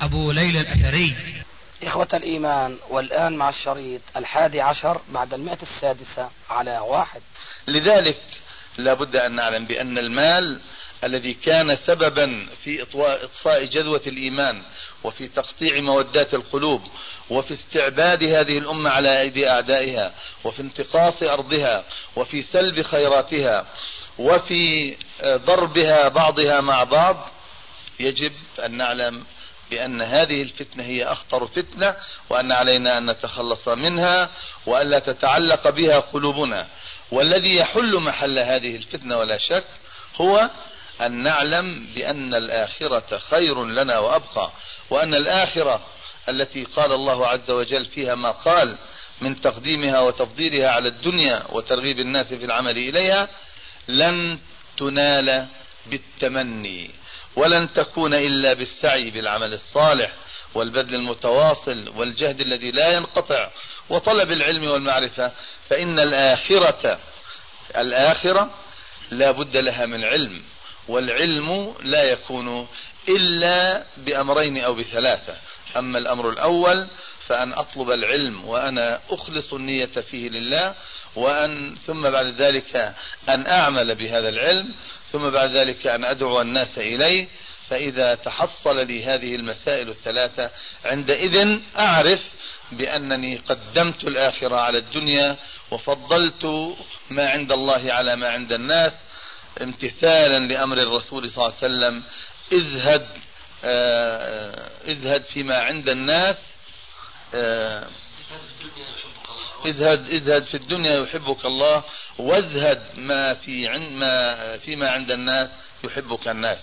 أبو ليلى الأثري. إخوة الإيمان والآن مع الشريط الحادي عشر بعد المئة السادسة على واحد. لذلك لا بد أن نعلم بأن المال الذي كان سببا في إطفاء جذوة الإيمان وفي تقطيع مودات القلوب وفي استعباد هذه الأمة على أيدي أعدائها وفي انتقاص أرضها وفي سلب خيراتها وفي ضربها بعضها مع بعض يجب أن نعلم بأن هذه الفتنة هي أخطر فتنة وأن علينا أن نتخلص منها وألا تتعلق بها قلوبنا. والذي يحل محل هذه الفتنة ولا شك هو أن نعلم بأن الآخرة خير لنا وأبقى وأن الآخرة التي قال الله عز وجل فيها ما قال من تقديمها وتفضيلها على الدنيا وترغيب الناس في العمل إليها لن تنال بالتمني. ولن تكون إلا بالسعي بالعمل الصالح والبذل المتواصل والجهد الذي لا ينقطع وطلب العلم والمعرفة فإن الآخرة الآخرة لا بد لها من علم والعلم لا يكون إلا بأمرين أو بثلاثة. أما الأمر الأول فأن أطلب العلم وأنا أخلص النية فيه لله وأن ثم بعد ذلك أن أعمل بهذا العلم ثم بعد ذلك أن أدعو الناس إليه. فإذا تحصل لي هذه المسائل الثلاثة عندئذ أعرف بأنني قدمت الآخرة على الدنيا وفضلت ما عند الله على ما عند الناس. امتثالا لأمر الرسول صلى الله عليه وسلم ازهد آه فيما عند الناس. آه ازهد ازهد في الدنيا يحبك الله وازهد ما في عند ما فيما عند الناس يحبك الناس.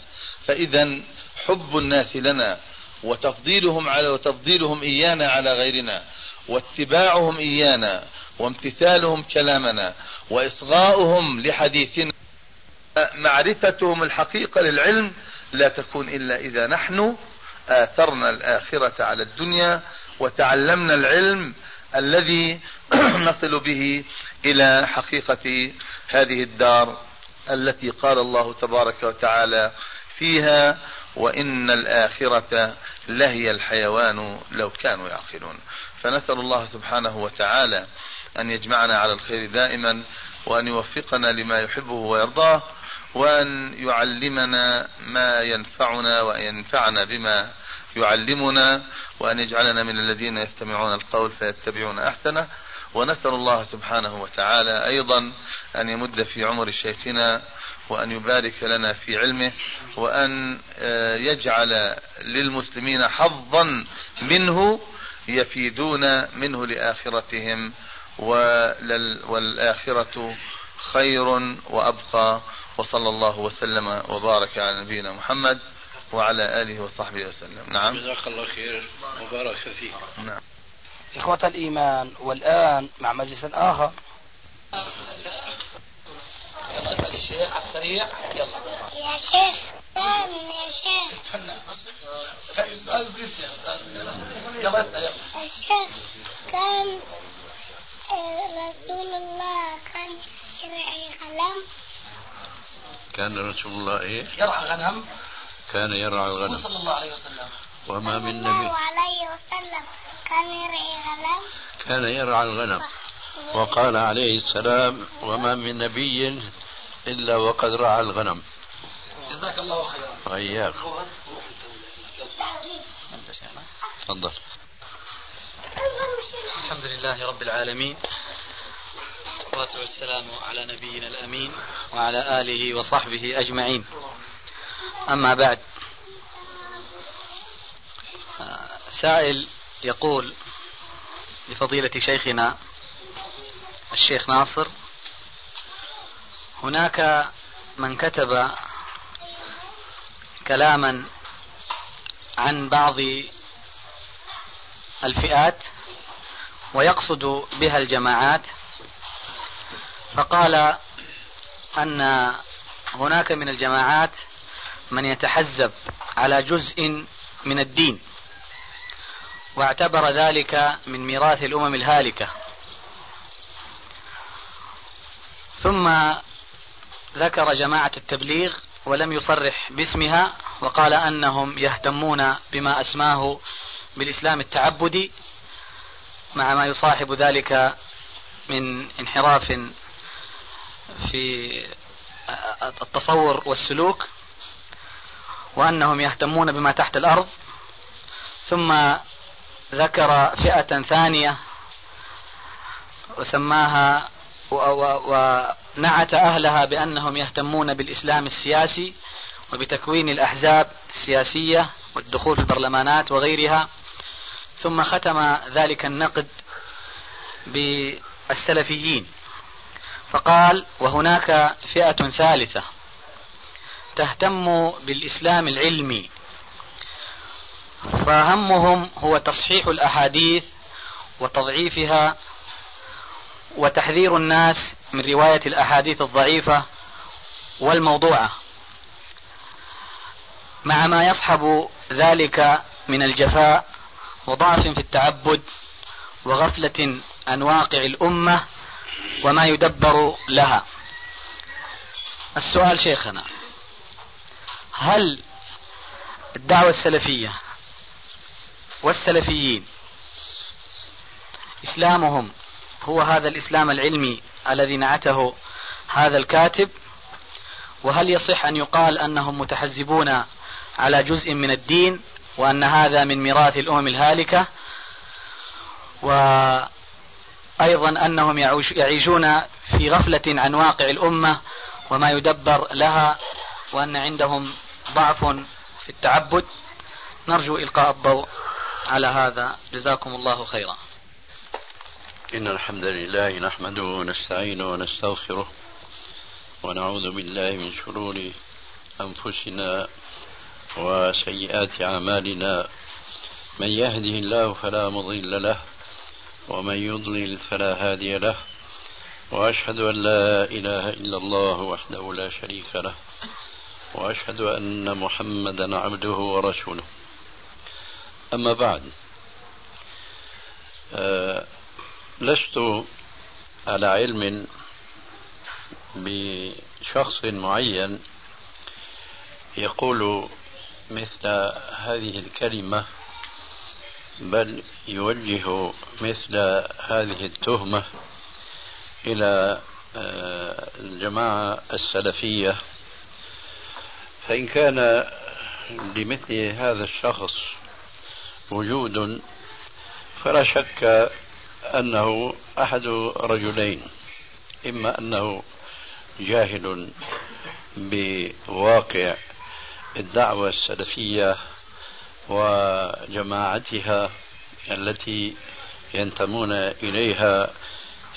فإذا حب الناس لنا وتفضيلهم على وتفضيلهم إيانا على غيرنا واتباعهم إيانا وامتثالهم كلامنا وإصغاؤهم لحديثنا. معرفتهم الحقيقة للعلم لا تكون إلا إذا نحن آثرنا الآخرة على الدنيا وتعلمنا العلم الذي نصل به إلى حقيقة هذه الدار التي قال الله تبارك وتعالى فيها وإن الآخرة لهي الحيوان لو كانوا يعقلون. فنسأل الله سبحانه وتعالى أن يجمعنا على الخير دائما وأن يوفقنا لما يحبه ويرضاه وأن يعلمنا ما ينفعنا وأن ينفعنا بما يعلمنا وأن يجعلنا من الذين يستمعون القول فيتبعون أحسنه. ونسأل الله سبحانه وتعالى أيضا أن يمد في عمر شيخنا وأن يبارك لنا في علمه وأن يجعل للمسلمين حظا منه يفيدون منه لآخرتهم والآخرة خير وأبقى. وصلى الله وسلم وبارك على نبينا محمد. وعلى آله وصحبه وسلم. نعم. جزاك الله خير وبارك فيك. نعم. إخوة الإيمان والآن مع مجلس آخر. يلا اسأل الشيخ على السريع. يلا. يا شيخ يا شيخ. يلا اسأل يلا. يا شيخ كان رسول الله كان يرعي غنم؟ كان رسول الله إيه؟ يرعى غنم. كان يرعى الغنم. صلى الله عليه وسلم. وما من صلى نبي الله عليه وسلم. كان يرعي غنم كان يرعى الغنم. وقال عليه السلام وما من نبي إلا وقد رعى الغنم. جزاك الله خيرا. وإياك تفضل. الحمد لله رب العالمين. والصلاة والسلام على نبينا الأمين وعلى آله وصحبه أجمعين. أما بعد. سائل يقول لفضيلة شيخنا الشيخ ناصر هناك من كتب كلاما عن بعض الفئات ويقصد بها الجماعات فقال أن هناك من الجماعات من يتحزب على جزء من الدين واعتبر ذلك من ميراث الأمم الهالكة. ثم ذكر جماعة التبليغ ولم يصرح باسمها وقال أنهم يهتمون بما أسماه بالإسلام التعبدي مع ما يصاحب ذلك من انحراف في التصور والسلوك. وأنهم يهتمون بما تحت الأرض. ثم ذكر فئة ثانية وسماها ونعت أهلها بأنهم يهتمون بالإسلام السياسي وبتكوين الأحزاب السياسية والدخول في البرلمانات وغيرها. ثم ختم ذلك النقد بالسلفيين. فقال وهناك فئة ثالثة تهتم بالإسلام العلمي. فهمهم هو تصحيح الأحاديث وتضعيفها وتحذير الناس من رواية الأحاديث الضعيفة والموضوعة. مع ما يصحب ذلك من الجفاء وضعف في التعبد وغفلة عن واقع الأمة وما يدبر لها. السؤال شيخنا هل الدعوة السلفية والسلفيين إسلامهم هو هذا الإسلام العلمي الذي نعته هذا الكاتب؟ وهل يصح أن يقال أنهم متحزبون على جزء من الدين وأن هذا من ميراث الأمم الهالكة؟ وأيضا أنهم يعيشون في غفلة عن واقع الأمة وما يدبر لها وأن عندهم ضعف في التعبد. نرجو إلقاء الضوء على هذا. جزاكم الله خيرا. إن الحمد لله نحمده ونستعينه ونستغفره ونعوذ بالله من شرور أنفسنا وسيئات أعمالنا. من يهده الله فلا مضل له ومن يضلل فلا هادي له. وأشهد أن لا إله إلا الله وحده لا شريك له. وأشهد أن محمدا عبده ورسوله. أما بعد أه لست على علم بشخص معين يقول مثل هذه الكلمة بل يوجه مثل هذه التهمة إلى آه، الجماعة السلفية فإن كان لمثل هذا الشخص وجود فلا شك أنه أحد رجلين إما أنه جاهل بواقع الدعوة السلفية وجماعتها التي ينتمون إليها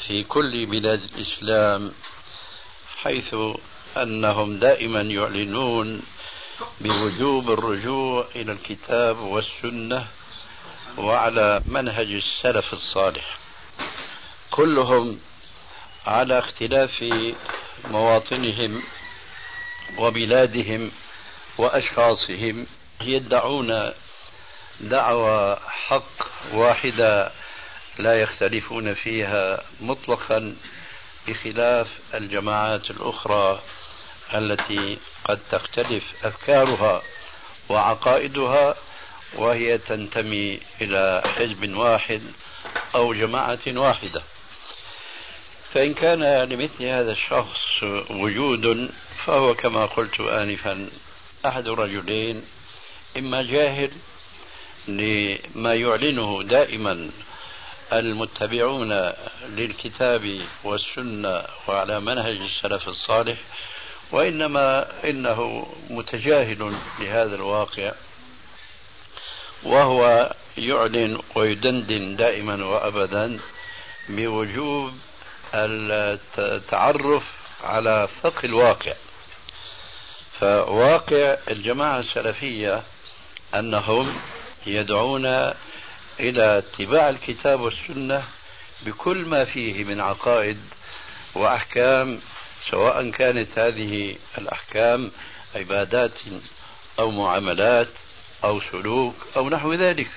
في كل بلاد الإسلام حيث أنهم دائما يعلنون بوجوب الرجوع إلى الكتاب والسنة وعلى منهج السلف الصالح. كلهم على اختلاف مواطنهم وبلادهم وأشخاصهم يدعون دعوى حق واحدة لا يختلفون فيها مطلقا بخلاف الجماعات الأخرى التي قد تختلف افكارها وعقائدها وهي تنتمي إلى حزب واحد أو جماعة واحدة. فإن كان لمثل هذا الشخص وجود فهو كما قلت انفا أحد رجلين إما جاهل لما يعلنه دائما المتبعون للكتاب والسنة وعلى منهج السلف الصالح وإنما إنه متجاهل لهذا الواقع وهو يعلن ويدندن دائما وابدا بوجوب التعرف على فقه الواقع. فواقع الجماعة السلفية أنهم يدعون إلى اتباع الكتاب والسنة بكل ما فيه من عقائد وأحكام سواء كانت هذه الأحكام عبادات أو معاملات أو سلوك أو نحو ذلك.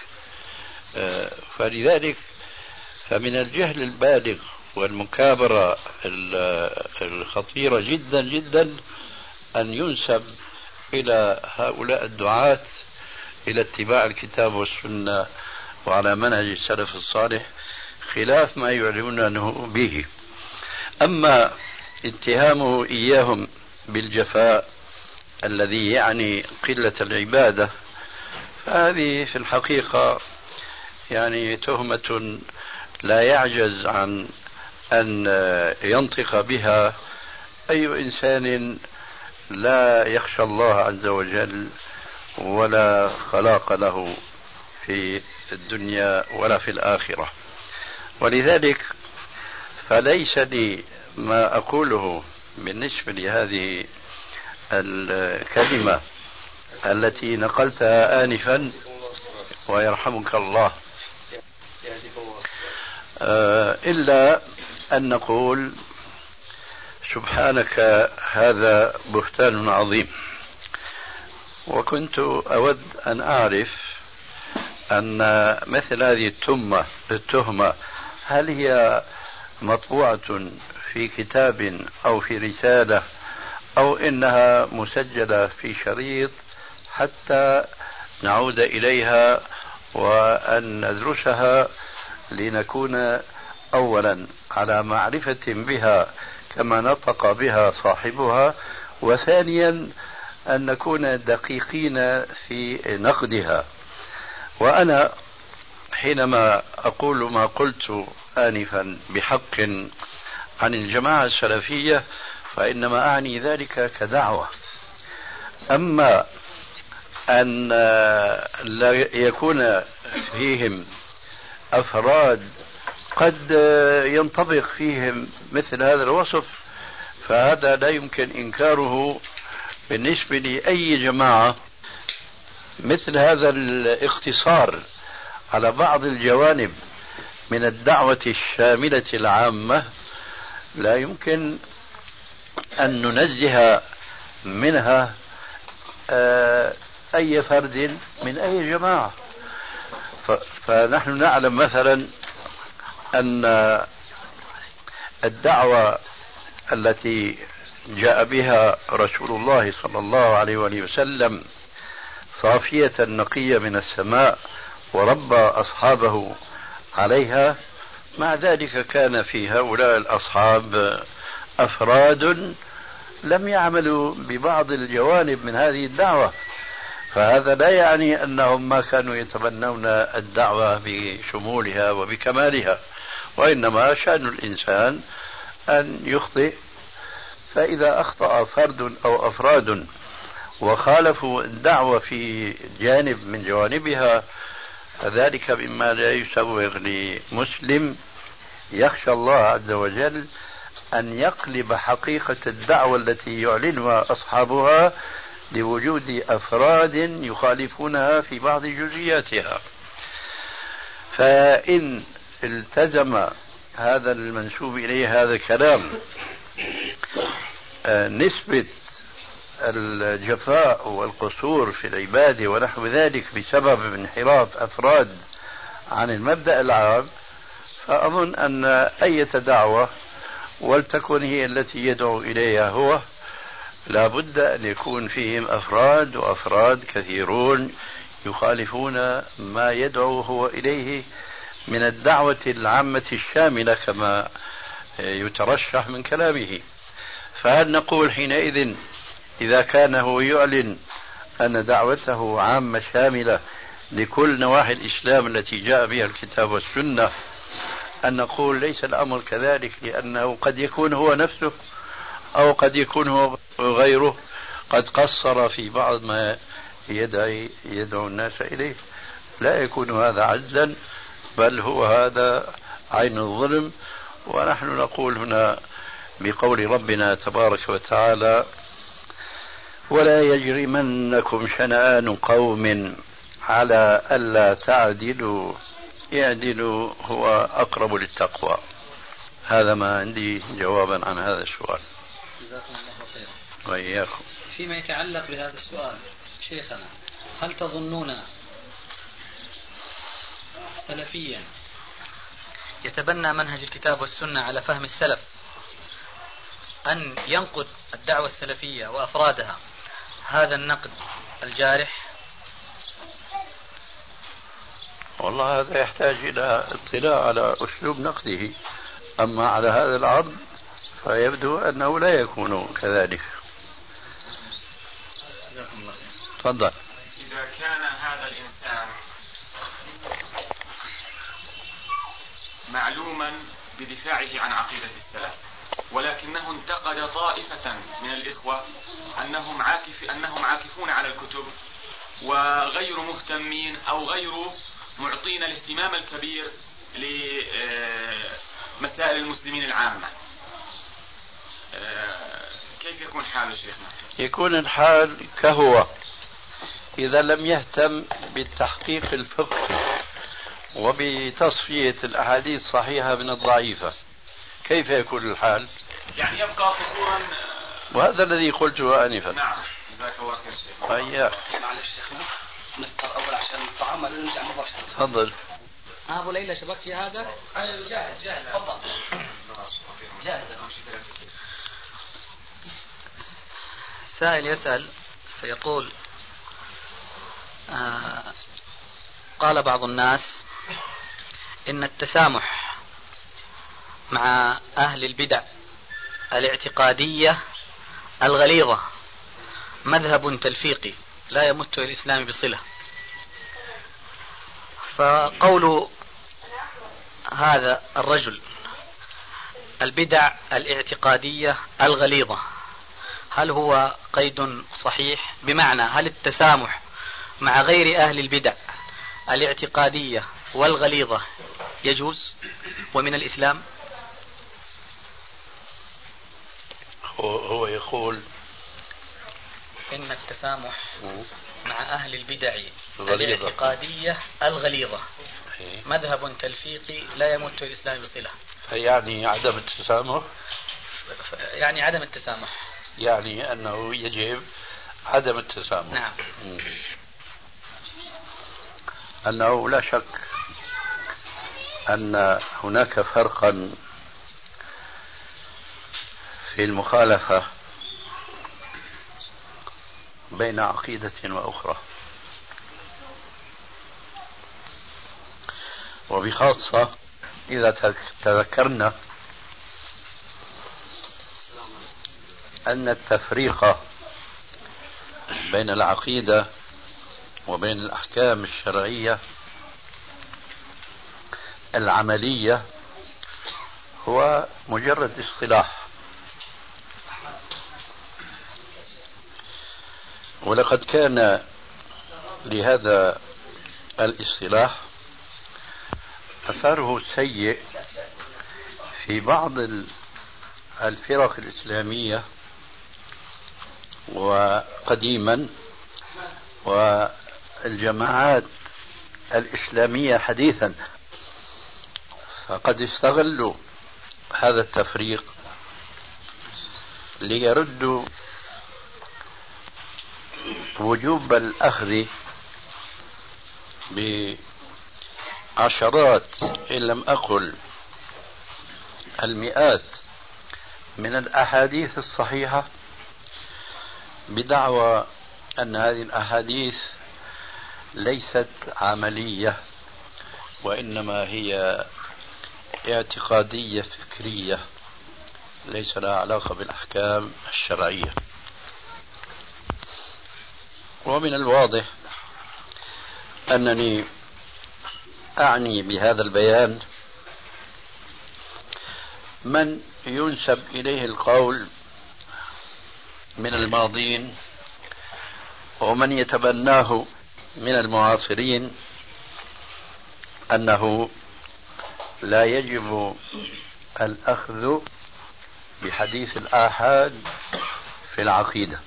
آه، فلذلك فمن الجهل البالغ والمكابرة الخطيرة جدا جدا أن ينسب إلى هؤلاء الدعاة إلى اتباع الكتاب والسنة وعلى منهج السلف الصالح خلاف ما يعلنونه به. أما اتهامه إياهم بالجفاء الذي يعني قلة العبادة. فهذه في الحقيقة يعني تهمة لا يعجز عن أن ينطق بها أي إنسان لا يخشى الله عز وجل ولا خلاق له في الدنيا ولا في الآخرة. ولذلك فليس لي ما أقوله بالنسبة لهذه الكلمة التي نقلتها آنفا ويرحمك الله. آه، إلا أن نقول سبحانك هذا بهتان عظيم. وكنت أود أن أعرف أن مثل هذه التهمة التهمة هل هي مطبوعة في كتاب أو في رسالة أو إنها مسجلة في شريط حتى نعود إليها وأن ندرسها لنكون أولا على معرفة بها كما نطق بها صاحبها وثانيا أن نكون دقيقين في نقدها. وأنا حينما أقول ما قلت آنفا بحق عن الجماعة السلفية فإنما أعني ذلك كدعوة. أما أن لا يكون فيهم أفراد قد ينطبق فيهم مثل هذا الوصف فهذا لا يمكن إنكاره بالنسبة لأي جماعة. مثل هذا الاقتصار على بعض الجوانب من الدعوة الشاملة العامة لا يمكن أن ننزه منها آه، أي فرد من أي جماعة. فنحن نعلم مثلا أن الدعوة التي جاء بها رسول الله صلى الله عليه وسلم صافية نقية من السماء وربى أصحابه عليها مع ذلك كان في هؤلاء الأصحاب أفراد لم يعملوا ببعض الجوانب من هذه الدعوة. فهذا لا يعني أنهم ما كانوا يتبنون الدعوة بشمولها وبكمالها وإنما شأن الإنسان أن يخطئ. فإذا أخطأ فرد أو أفراد وخالفوا الدعوة في جانب من جوانبها فذلك مما لا يسوغ لمسلم يخشى الله عز وجل أن يقلب حقيقة الدعوة التي يعلنها أصحابها لوجود أفراد يخالفونها في بعض جزئياتها. فإن التزم هذا المنسوب إليه هذا الكلام آه، نسبة الجفاء والقصور في العبادة ونحو ذلك بسبب انحراف أفراد عن المبدأ العام فأظن أن أي دعوة ولتكن هي التي يدعو إليها هو لا بد أن يكون فيهم أفراد وأفراد كثيرون يخالفون ما يدعو هو إليه من الدعوة العامة الشاملة كما يترشح من كلامه. فهل نقول حينئذ إذا كان هو يعلن أن دعوته عامة شاملة لكل نواحي الإسلام التي جاء بها الكتاب والسنة أن نقول ليس الأمر كذلك لأنه قد يكون هو نفسه أو قد يكون هو غيره. قد قصر في بعض ما يدعي يدعو الناس إليه. لا يكون هذا عجزا بل هو هذا عين الظلم. ونحن نقول هنا بقول ربنا تبارك وتعالى ولا يجرمنكم شنآن قوم على ألا تعدلوا. اعدلوا هو أقرب للتقوى. هذا ما عندي جوابا عن هذا السؤال. جزاكم الله خيرا. وإياكم. فيما يتعلق بهذا السؤال شيخنا هل تظنون سلفيا يتبنى منهج الكتاب والسنة على فهم السلف أن ينقد الدعوة السلفية وأفرادها هذا النقد الجارح؟ والله هذا يحتاج إلى اطلاع على أسلوب نقده. أما على هذا العرض فيبدو أنه لا يكون كذلك. تفضل. إذا كان هذا الإنسان معلوما بدفاعه عن عقيدة السلف ولكنه انتقد طائفة من الإخوة أنهم عاكف أنهم عاكفون على الكتب وغير مهتمين أو غير معطين الاهتمام الكبير لمسائل المسلمين العامة. آه، كيف يكون حاله شيخنا؟ يكون الحال كهو. إذا لم يهتم بالتحقيق الفقهي وبتصفية الأحاديث الصحيحة من الضعيفة. كيف يكون الحال؟ يعني يبقى فخورا وهذا الذي قلته آنفا. نعم جزاك الله خير شيخ. إياك معلش شيخنا نفطر أول عشان الطعام بعدين نرجع مباشرة. تفضل. أبو ليلى شبكت في هذا؟ جاهز جاهز. تفضل. جاهز. سائل يسأل فيقول آه قال بعض الناس إن التسامح مع أهل البدع الاعتقادية الغليظة. مذهب تلفيقي لا يمت الإسلام بصلة. فقول هذا الرجل البدع الاعتقادية الغليظة هل هو قيد صحيح؟ بمعنى هل التسامح مع غير أهل البدع الاعتقادية والغليظة يجوز ومن الإسلام؟ هو, يقول إن التسامح مع أهل البدع غليظة. الاعتقادية الغليظة. إيه. مذهب تلفيقي لا يمت الإسلام بصلة يعني عدم التسامح؟ يعني عدم التسامح. يعني أنه يجب عدم التسامح. نعم. أنه لا شك أن هناك فرقا في المخالفة بين عقيدة وأخرى. وبخاصة إذا تذكرنا أن التفريق بين العقيدة وبين الأحكام الشرعية العملية هو مجرد اصطلاح. ولقد كان لهذا الاصطلاح أثره سيء في بعض ال- الفرق الإسلامية وقديما والجماعات الإسلامية حديثا. فقد استغلوا هذا التفريق ليردوا وجوب الأخذ بعشرات إن لم أقل المئات من الأحاديث الصحيحة بدعوى أن هذه الأحاديث ليست عملية وإنما هي اعتقادية فكرية ليس لها علاقة بالأحكام الشرعية. ومن الواضح أنني أعني بهذا البيان من ينسب إليه القول من الماضين ومن يتبناه من المعاصرين أنه لا يجب الأخذ بحديث الآحاد في العقيدة.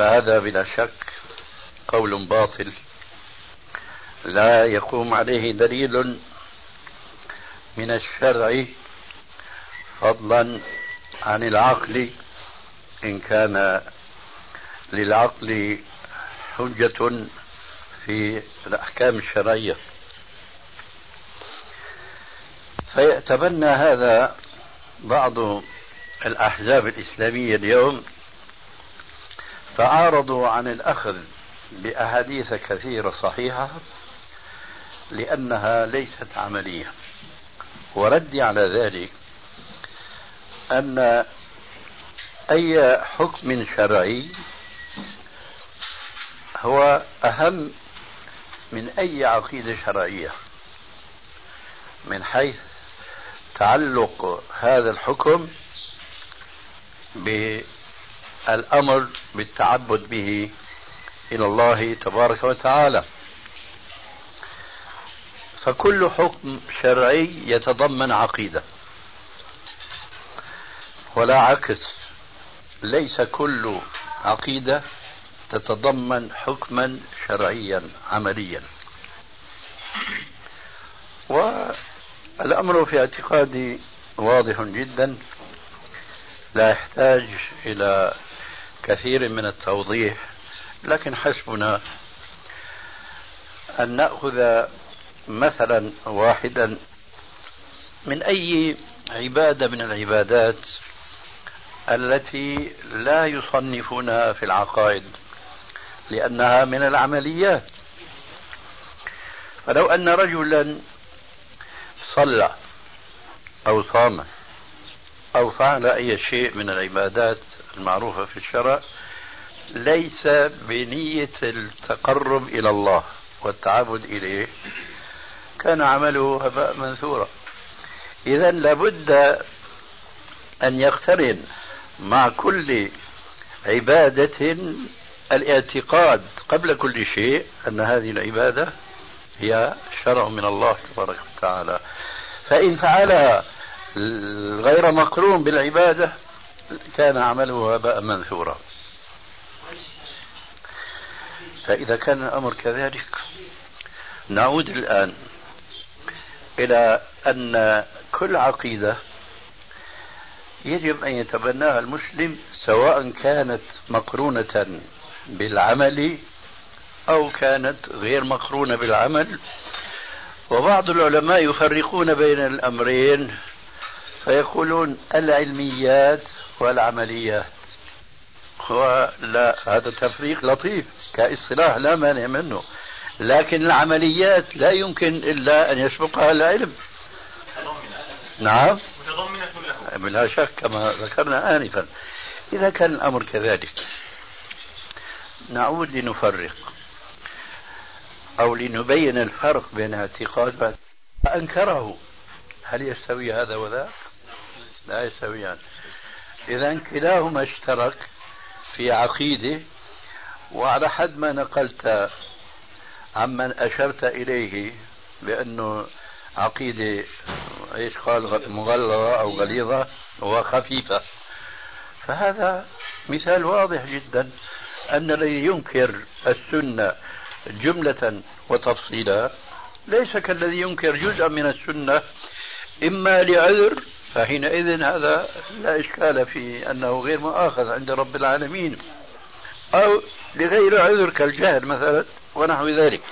فهذا بلا شك قول باطل. لا يقوم عليه دليل من الشرع فضلا عن العقل إن كان للعقل حجة في الأحكام الشرعية. فيتبنى هذا بعض الأحزاب الإسلامية اليوم فعارضوا عن الأخذ بأحاديث كثيرة صحيحة لأنها ليست عملية. وردي على ذلك أن أي حكم شرعي هو أهم من أي عقيدة شرعية من حيث تعلق هذا الحكم بالأمر بالتعبد به إلى الله تبارك وتعالى. فكل حكم شرعي يتضمن عقيدة ولا عكس. ليس كل عقيدة تتضمن حكما شرعيا عمليا. والأمر في اعتقادي واضح جدا لا يحتاج إلى كثير من التوضيح لكن حسبنا أن نأخذ مثلا واحدا من أي عبادة من العبادات التي لا يصنفونها في العقائد لأنها من العمليات. فلو أن رجلا صلى أو صام أو فعل أي شيء من العبادات المعروفة في الشرع ليس بنية التقرب إلى الله والتعبد إليه. كان عمله هباء منثورا. إذا لابد أن يقترن مع كل عبادة الاعتقاد قبل كل شيء أن هذه العبادة هي شرع من الله تبارك وتعالى. فإن فعلها غير مقرون بالعبادة كان عمله هباء منثورا. فإذا كان الأمر كذلك نعود الآن إلى أن كل عقيدة يجب أن يتبناها المسلم سواء كانت مقرونة بالعمل أو كانت غير مقرونة بالعمل. وبعض العلماء يفرقون بين الأمرين. فيقولون العلميات والعمليات. ولا هذا تفريق لطيف كاصطلاح لا مانع منه. لكن العمليات لا يمكن إلا أن يسبقها العلم. نعم. متضمنة له بلا شك كما ذكرنا آنفا. إذا كان الأمر كذلك نعود لنفرق أو لنبين الفرق بين اعتقاد فأنكره هل يستوي هذا وذاك؟ لا يستويان إذا كلاهما اشترك في عقيدة وعلى حد ما نقلت عمن أشرت إليه بأنه عقيدة إيش قال مغلظة أو غليظة وخفيفة. فهذا مثال واضح جدا أن الذي ينكر السنة جملة وتفصيلا ليس كالذي ينكر جزءا من السنة إما لعذر فحينئذ هذا لا إشكال في أنه غير مؤاخذ عند رب العالمين أو لغير عذر كالجهل مثلا ونحو ذلك.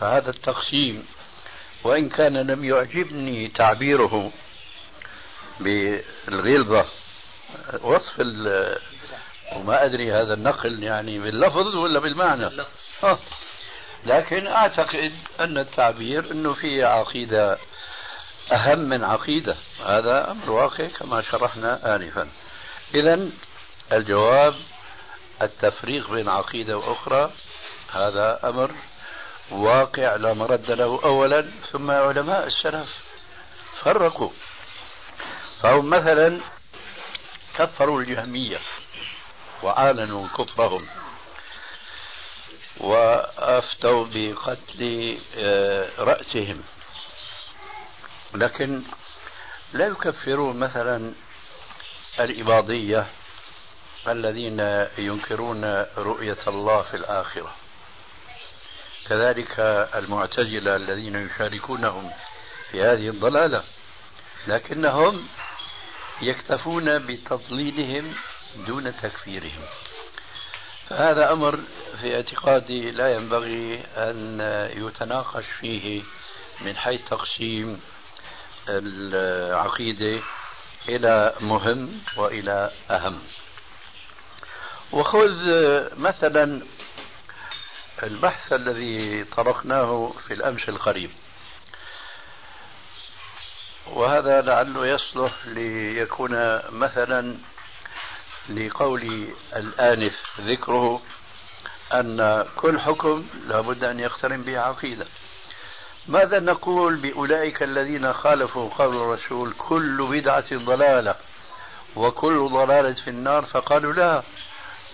فهذا التقسيم وإن كان لم يعجبني تعبيره بالغلظة وصف وما أدري هذا النقل يعني باللفظ ولا بالمعنى. آه. لكن أعتقد أن التعبير أنه في عقيدة أهم من عقيدة. هذا أمر واقع كما شرحنا آنفا. إذا الجواب التفريق بين عقيدة وأخرى هذا أمر واقع لا مرد له أولا. ثم علماء السلف فرقوا. فهم مثلا كفروا الجهمية وأعلنوا كفرهم وأفتوا بقتل آه، رأسهم. لكن لا يكفرون مثلا الإباضية الذين ينكرون رؤية الله في الآخرة. كذلك المعتزلة الذين يشاركونهم في هذه الضلالة. لكنهم يكتفون بتضليلهم دون تكفيرهم. فهذا أمر في اعتقادي لا ينبغي أن يتناقش فيه من حيث تقسيم العقيدة إلى مهم وإلى أهم. وخذ مثلا البحث الذي طرقناه في الأمس القريب. وهذا لعله يصلح ليكون مثلا لقول الآنف ذكره أن كل حكم لابد أن يقترن به عقيدة. ماذا نقول بأولئك الذين خالفوا قول الرسول كل بدعة ضلالة وكل ضلالة في النار؟ فقالوا لا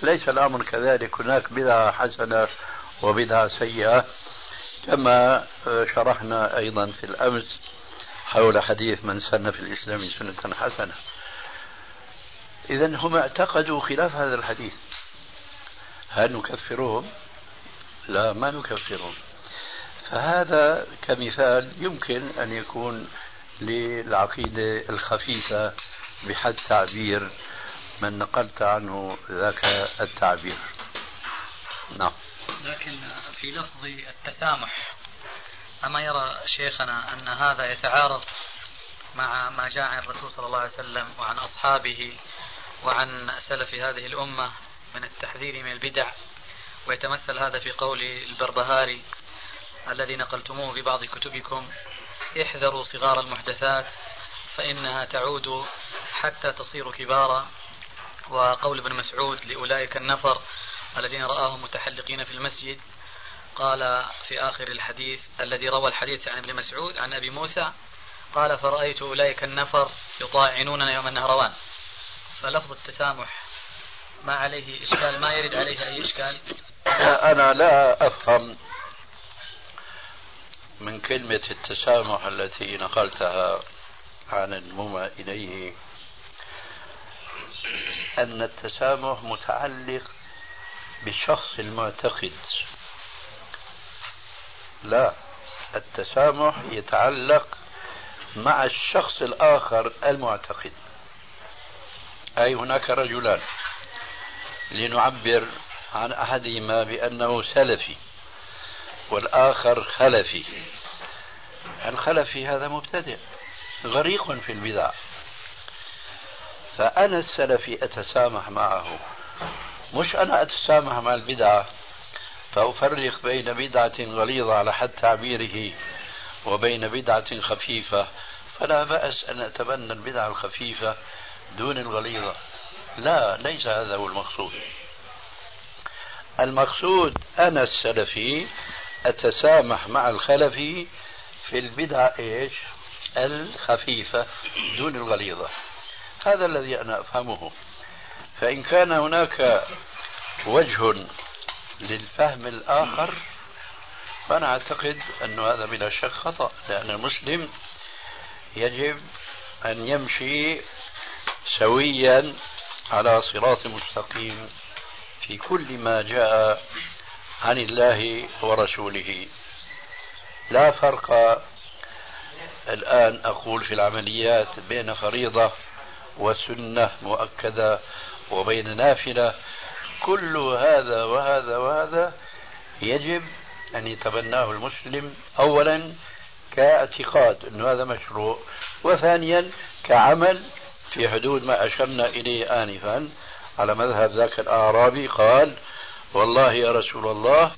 ليس الأمر كذلك. هناك بدعة حسنة وبدعة سيئة كما شرحنا أيضا في الأمس حول حديث من سن في الإسلام سنة حسنة. إذا هم اعتقدوا خلاف هذا الحديث. هل نكفرهم؟ لا ما نكفرهم. فهذا كمثال يمكن أن يكون للعقيدة الخفيفة بحد تعبير من نقلت عنه ذاك التعبير. نعم. لكن في لفظ التسامح أما يرى شيخنا أن هذا يتعارض مع ما جاء عن الرسول صلى الله عليه وسلم وعن أصحابه وعن سلف هذه الأمة من التحذير من البدع ويتمثل هذا في قول البربهاري الذي نقلتموه في بعض كتبكم احذروا صغار المحدثات فإنها تعود حتى تصير كبارا. وقول ابن مسعود لأولئك النفر الذين رآهم متحلقين في المسجد قال في آخر الحديث الذي روى الحديث عن ابن مسعود عن أبي موسى قال فرأيت أولئك النفر يطاعنوننا يوم النهروان فلفظ التسامح ما عليه إشكال ما يرد عليه أي إشكال؟ أنا لا أفهم من كلمة التسامح التي نقلتها عن المومى إليه أن التسامح متعلق بالشخص المعتقد. لا التسامح يتعلق مع الشخص الآخر المعتقد. أي هناك رجلان. لنعبر عن أحدهما بأنه سلفي. والآخر خلفي. الخلفي هذا مبتدئ غريق في البدع. فأنا السلفي أتسامح معه. مش أنا أتسامح مع البدعة فأفرق بين بدعة غليظة على حد تعبيره وبين بدعة خفيفة. فلا بأس أن أتبنى البدعة الخفيفة دون الغليظة. لا ليس هذا هو المقصود. المقصود أنا السلفي أتسامح مع الخلفي في البدعة إيش؟ الخفيفة دون الغليظة. هذا الذي أنا أفهمه. فإن كان هناك وجه للفهم الآخر فأنا أعتقد أن هذا بلا شك خطأ لأن المسلم يجب أن يمشي سويا على صراط مستقيم في كل ما جاء عن الله ورسوله. لا فرق الآن أقول في العمليات بين فريضة وسنة مؤكدة وبين نافلة. كل هذا وهذا وهذا يجب أن يتبناه المسلم. أولا كاعتقاد أنه هذا مشروع. وثانيا كعمل في حدود ما أشرنا إليه آنفا. على مذهب ذاك الأعرابي قال والله يا رسول الله